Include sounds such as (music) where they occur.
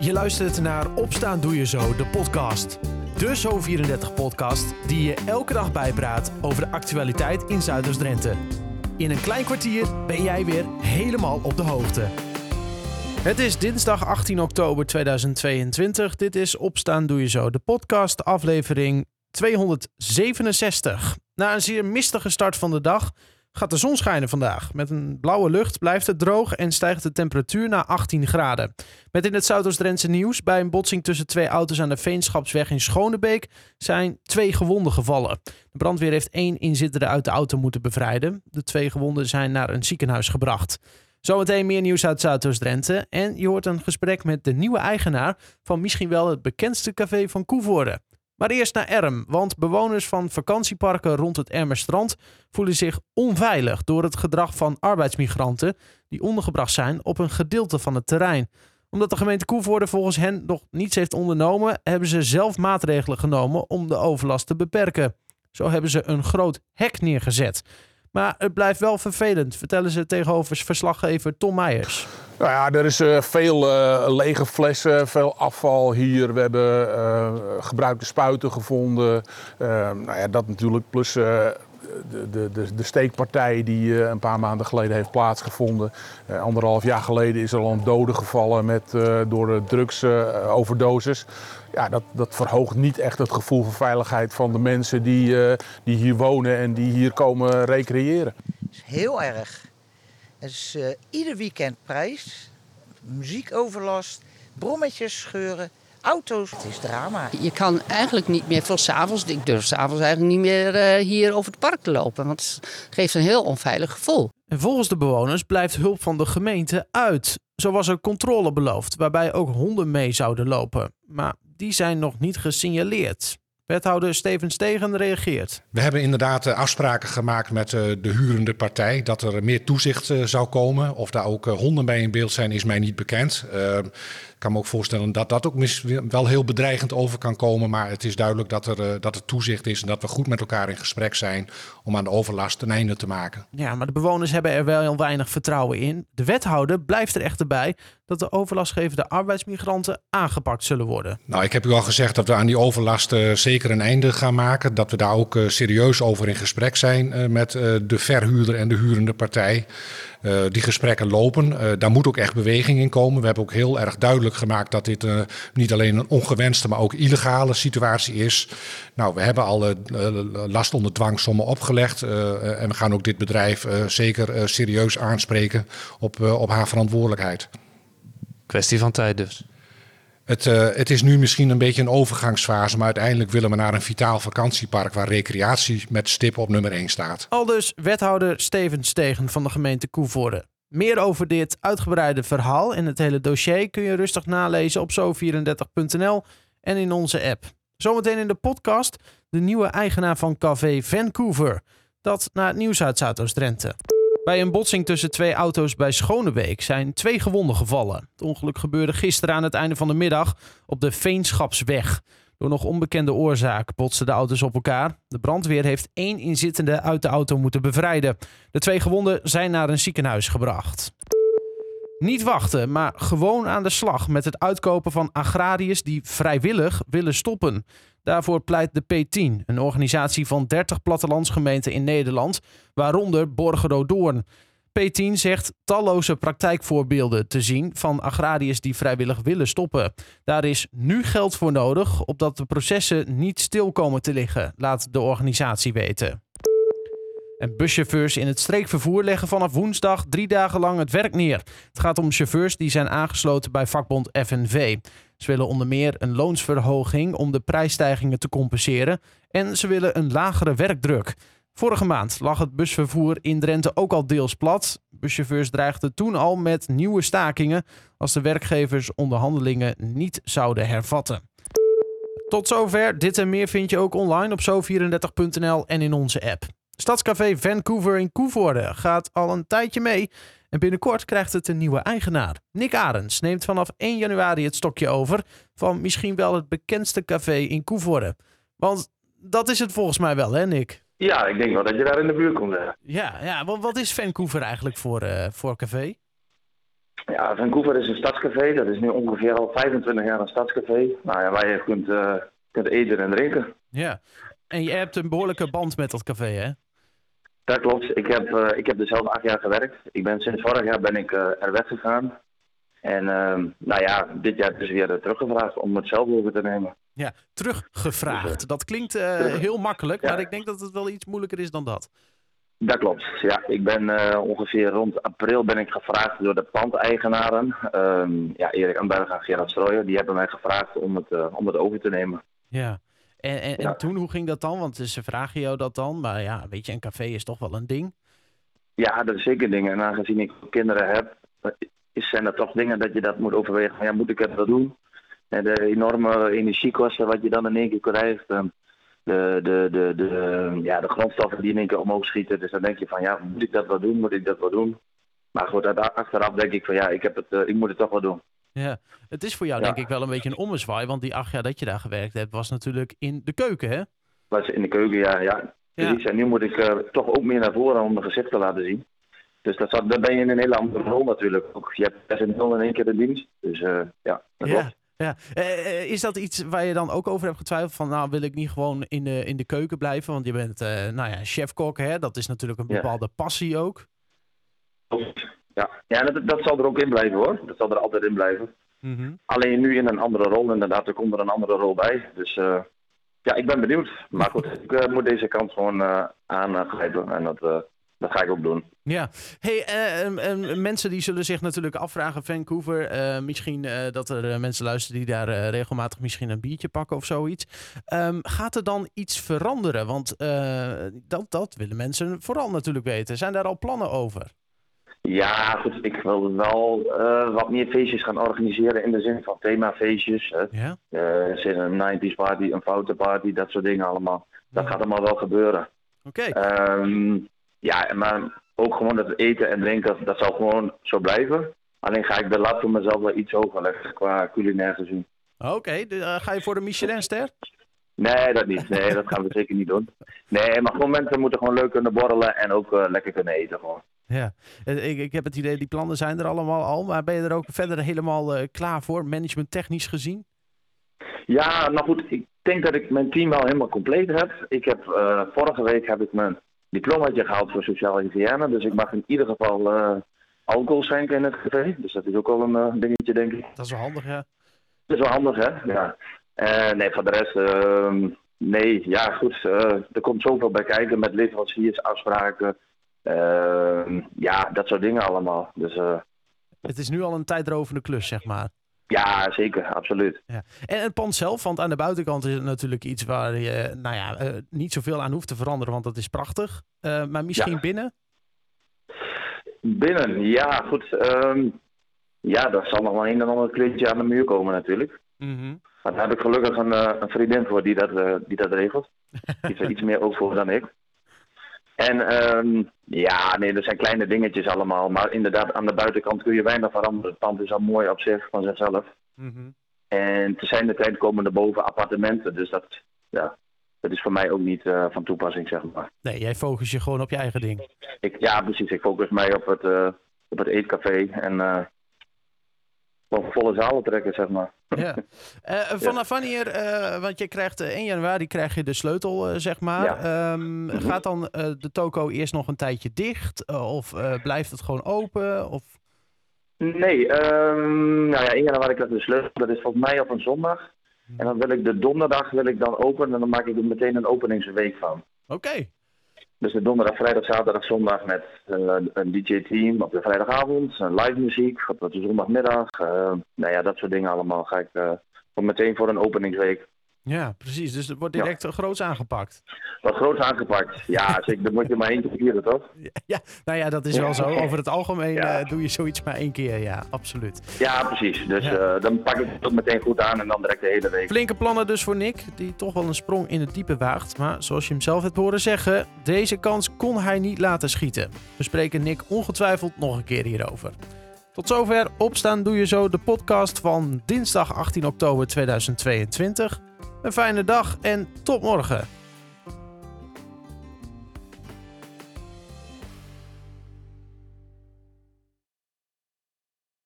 Je luistert naar Opstaan Doe Je Zo, de podcast. De Zo34-podcast die je elke dag bijpraat over de actualiteit in Zuiders-Drenthe. In een klein kwartier ben jij weer helemaal op de hoogte. Het is dinsdag 18 oktober 2022. Dit is Opstaan Doe Je Zo, de podcast, aflevering 267. Na een zeer mistige start van de dag gaat de zon schijnen vandaag. Met een blauwe lucht blijft het droog en stijgt de temperatuur naar 18 graden. Met in het Zuidoost-Drentse nieuws bij een botsing tussen twee auto's aan de Veenschapsweg in Schonebeek zijn twee gewonden gevallen. De brandweer heeft één inzittende uit de auto moeten bevrijden. De twee gewonden zijn naar een ziekenhuis gebracht. Zometeen meer nieuws uit Zuidoost-Drenthe. En je hoort een gesprek met de nieuwe eigenaar van misschien wel het bekendste café van Koevoorde. Maar eerst naar Erm, want bewoners van vakantieparken rond het Ermerstrand voelen zich onveilig door het gedrag van arbeidsmigranten die ondergebracht zijn op een gedeelte van het terrein. Omdat de gemeente Koevoorde volgens hen nog niets heeft ondernomen, hebben ze zelf maatregelen genomen om de overlast te beperken. Zo hebben ze een groot hek neergezet. Maar het blijft wel vervelend, vertellen ze tegenover verslaggever Tom Meijers. Nou ja, er is uh, veel uh, lege flessen, veel afval hier. We hebben uh, gebruikte spuiten gevonden. nou ja, dat natuurlijk plus de, de, de, steekpartij die een paar maanden geleden heeft plaatsgevonden. anderhalf jaar geleden is er al een dode gevallen met, door drugsoverdosis. ja, dat, dat verhoogt niet echt het gevoel van veiligheid van de mensen die, die hier wonen en die hier komen recreëren. Heel erg. Het is ieder weekend prijs. Muziekoverlast, brommetjes scheuren, auto's. Het is drama. Je kan eigenlijk niet meer voor s'avonds. Ik durf s'avonds eigenlijk niet meer uh, hier over het park te lopen. Want het geeft een heel onveilig gevoel. En volgens de bewoners blijft hulp van de gemeente uit. Zo was er controle beloofd, waarbij ook honden mee zouden lopen. Maar die zijn nog niet gesignaleerd. Wethouder Steven Stegen reageert. We hebben inderdaad eh, afspraken gemaakt met eh, de hurende partij dat er meer toezicht eh, zou komen. Of daar ook honden bij in beeld zijn, is mij niet bekend. Ik kan me ook voorstellen dat dat ook wel heel bedreigend over kan komen. Maar het is duidelijk dat er, dat er toezicht is en dat we goed met elkaar in gesprek zijn om aan de overlast een einde te maken. Ja, maar de bewoners hebben er wel heel weinig vertrouwen in. De wethouder blijft er echter bij dat de overlastgevende arbeidsmigranten aangepakt zullen worden. Nou, ik heb u al gezegd dat we aan die overlast uh, zeker een einde gaan maken. Dat we daar ook uh, serieus over in gesprek zijn uh, met de verhuurder en de hurende partij. die gesprekken lopen. daar moet ook echt beweging in komen. We hebben ook heel erg duidelijk gemaakt dat dit niet alleen een ongewenste, maar ook illegale situatie is. Nou, we hebben al last onder dwangsommen opgelegd. en we gaan ook dit bedrijf zeker serieus aanspreken op, op haar verantwoordelijkheid. Kwestie van tijd dus. Het, uh, het, is nu misschien een beetje een overgangsfase, maar uiteindelijk willen we naar een vitaal vakantiepark waar recreatie met stip op nummer 1 staat. Aldus wethouder Steven Stegen van de gemeente Koevoorde. Meer over dit uitgebreide verhaal en het hele dossier kun je rustig nalezen op zo34.nl en in onze app. Zometeen in de podcast de nieuwe eigenaar van Café Vancouver. Dat naar het nieuws uit Zuidoost-Drenthe. Bij een botsing tussen twee auto's bij Schonebeek zijn twee gewonden gevallen. Het ongeluk gebeurde gisteren aan het einde van de middag op de Veenschapsweg. Door nog onbekende oorzaak botsten de auto's op elkaar. De brandweer heeft één inzittende uit de auto moeten bevrijden. De twee gewonden zijn naar een ziekenhuis gebracht. Niet wachten, maar gewoon aan de slag met het uitkopen van agrariërs die vrijwillig willen stoppen. Daarvoor pleit de P10, een organisatie van 30 plattelandsgemeenten in Nederland, waaronder Borgeroodoorn. P10 zegt talloze praktijkvoorbeelden te zien van agrariërs die vrijwillig willen stoppen. Daar is nu geld voor nodig, opdat de processen niet stil komen te liggen, laat de organisatie weten. En buschauffeurs in het streekvervoer leggen vanaf woensdag drie dagen lang het werk neer. Het gaat om chauffeurs die zijn aangesloten bij vakbond FNV. Ze willen onder meer een loonsverhoging om de prijsstijgingen te compenseren. En ze willen een lagere werkdruk. Vorige maand lag het busvervoer in Drenthe ook al deels plat. Buschauffeurs dreigden toen al met nieuwe stakingen als de werkgevers onderhandelingen niet zouden hervatten. Tot zover. Dit en meer vind je ook online op zo34.nl en in onze app. Stadscafé Vancouver in Koevoorde gaat al een tijdje mee. En binnenkort krijgt het een nieuwe eigenaar. Nick Arends neemt vanaf 1 januari het stokje over van misschien wel het bekendste café in Koevoorde. Want dat is het volgens mij wel, hè Nick? Ja, ik denk wel dat je daar in de buurt komt. Ja, ja, ja wat is Vancouver eigenlijk voor, uh, voor café? Ja, Vancouver is een stadscafé. Dat is nu ongeveer al 25 jaar een stadscafé. Nou ja, waar je kunt, eh, kunt eten en drinken. Ja. En je hebt een behoorlijke band met dat café, hè? Dat klopt. Ik heb, eh, ik heb er zelf acht jaar gewerkt. Ik ben sinds vorig jaar ben ik eh, er weggegaan. En ehm, nou ja, dit jaar is weer eh, teruggevraagd om het zelf over te nemen. Ja, teruggevraagd. Dat klinkt heel makkelijk, Ja. maar ik denk dat het wel iets moeilijker is dan dat. Dat klopt. Ja, ik ben ongeveer rond april ben ik gevraagd door de pandeigenaren. Ehm ja, Erik Amberg en Gerard Strooijer. Die hebben mij gevraagd om het, om het over te nemen. Ja. En, en, Ja. en toen, hoe ging dat dan? Want ze vragen jou dat dan. Maar ja, weet je, een café is toch wel een ding. Ja, dat is zeker dingen. En aangezien ik kinderen heb, is, zijn er toch dingen dat je dat moet overwegen. Van, ja, moet ik het wel doen? En de enorme energiekosten wat je dan in één keer krijgt. en De, de, de, de, ja, de grondstoffen die in één keer omhoog schieten. Dus dan denk je van, ja, moet ik dat wel doen? Moet ik dat wel doen? Maar goed, achteraf denk ik van, ja, ik, heb het, eh, ik moet het toch wel doen. Ja. Het is voor jou Ja. denk ik wel een beetje een ommezwaai. Want die acht jaar dat je daar gewerkt hebt, was natuurlijk in de keuken, hè? Was in de keuken, ja, ja. En nu moet ik eh, toch ook meer naar voren om mijn gezicht te laten zien. Dus dat, zat- dan ben je in een hele andere rol natuurlijk. Ook, je hebt personeel in één keer de dienst. Dus eh, ja, dat klopt. Ja. Ja. Eh, is dat iets waar je dan ook over hebt getwijfeld? Van nou, wil ik niet gewoon in de, in de keuken blijven? Want je bent, nou ja, chefkok, hè? Dat is natuurlijk een Ja. bepaalde passie ook. Ja, ja dat, dat zal er ook in blijven hoor. Dat zal er altijd in blijven. Mhm. Alleen nu in een andere rol, inderdaad. Er komt er een andere rol bij. Dus eh, ja, ik ben benieuwd. Maar goed, (laughs) ik eh, moet deze kans gewoon eh, aangrijpen. En dat, dat ga ik ook doen. Ja, hey, mensen die zullen zich natuurlijk afvragen, Vancouver, misschien dat er mensen luisteren die daar regelmatig misschien een biertje pakken of zoiets. Ehm, gaat er dan iets veranderen? Want dat, dat willen mensen vooral natuurlijk weten. Zijn daar al plannen over? Ja, goed. Ik wil wel eh, wat meer feestjes gaan organiseren. In de zin van themafeestjes. Ja? Eh, zin een 90s party, een foute party, dat soort dingen allemaal. Dat gaat allemaal wel gebeuren. Oké. Ehm, ja, maar ook gewoon het eten en drinken, dat zal gewoon zo blijven. Alleen ga ik de lat voor mezelf wel iets hoger leggen qua culinair gezien. Oké, de- eh, ga je voor de Michelinster? Nee, dat niet. Nee, dat gaan we (laughs) zeker niet doen. Nee, maar gewoon mensen moeten gewoon leuk kunnen borrelen en ook lekker kunnen eten gewoon. Ja, Eh, ik, ik heb het idee, die plannen zijn er allemaal al. Maar ben je er ook verder helemaal eh, klaar voor, management technisch gezien? Ja, nou goed, ik denk dat ik mijn team wel helemaal compleet heb. Ik heb eh, vorige week heb ik mijn diplomaatje gehaald voor sociale hygiëne. Dus ik mag in ieder geval alcohol schenken in het café. Dus dat is ook wel een dingetje, denk ik. Dat is wel handig, ja. Dat is wel handig, hè? Ja. Nee, voor de rest, ehm, nee, ja, goed. er komt zoveel bij kijken met leveranciers, afspraken. Ehm, ja, dat soort dingen allemaal. Dus eh, Het is nu al een tijdrovende klus, zeg maar. ja, zeker, absoluut. Ja. En het pand zelf, want aan de buitenkant is het natuurlijk iets waar je nou ja, eh, niet zoveel aan hoeft te veranderen, want dat is prachtig. Eh, maar misschien Ja. binnen? Binnen, ja, goed. ehm, ja, er zal nog wel een en ander kleedje aan de muur komen natuurlijk. Mhm. Maar daar heb ik gelukkig een, een vriendin voor die dat, die dat regelt. Er iets meer ook voor dan ik. En ehm, ja, nee, dat zijn kleine dingetjes allemaal. Maar inderdaad, aan de buitenkant kun je weinig veranderen. Het pand is al mooi op zich, van zichzelf. Mhm. En te zijn de tijd komen er boven appartementen. Dus dat, ja, dat is voor mij ook niet eh, van toepassing, zeg maar. Nee, jij focust je gewoon op je eigen ding. Ik, ja, precies. Ik focus mij op het, eh, op het eetcafé. En eh gewoon volle zalen trekken, zeg maar. Ja. (laughs) Eh, vanaf wanneer, eh, want je krijgt eh, 1 januari krijg je de sleutel, eh, zeg maar. Ja. Ehm, Gaat dan eh, de toko eerst nog een tijdje dicht? Eh, of eh, blijft het gewoon open? Of... Nee, ehm, nou ja, 1 januari krijg ik de sleutel. Dat is volgens mij op een zondag. En dan wil ik de donderdag wil ik dan open en dan maak ik er meteen een openingsweek van. Oké. Dus de donderdag, vrijdag, zaterdag, zondag met eh, een DJ-team op de vrijdagavond, live muziek op de zondagmiddag. eh, nou ja, dat soort dingen allemaal ga ik voor meteen voor een openingsweek. Ja, precies. Dus het wordt direct ja. groots aangepakt. Wat groots aangepakt. Ja, (laughs) zeker, dan moet je maar één keer vieren, toch? Ja, nou ja, dat is wel zo. Over het algemeen Ja. eh, doe je zoiets maar één keer. Ja, absoluut. Ja, precies. Dus Ja. eh, dan pak ik het meteen goed aan en dan direct de hele week. Flinke plannen dus voor Nick, die toch wel een sprong in het diepe waagt. Maar zoals je hem zelf hebt horen zeggen, deze kans kon hij niet laten schieten. We spreken Nick ongetwijfeld nog een keer hierover. Tot zover Opstaan Doe Je Zo, de podcast van dinsdag 18 oktober 2022. Een fijne dag en tot morgen.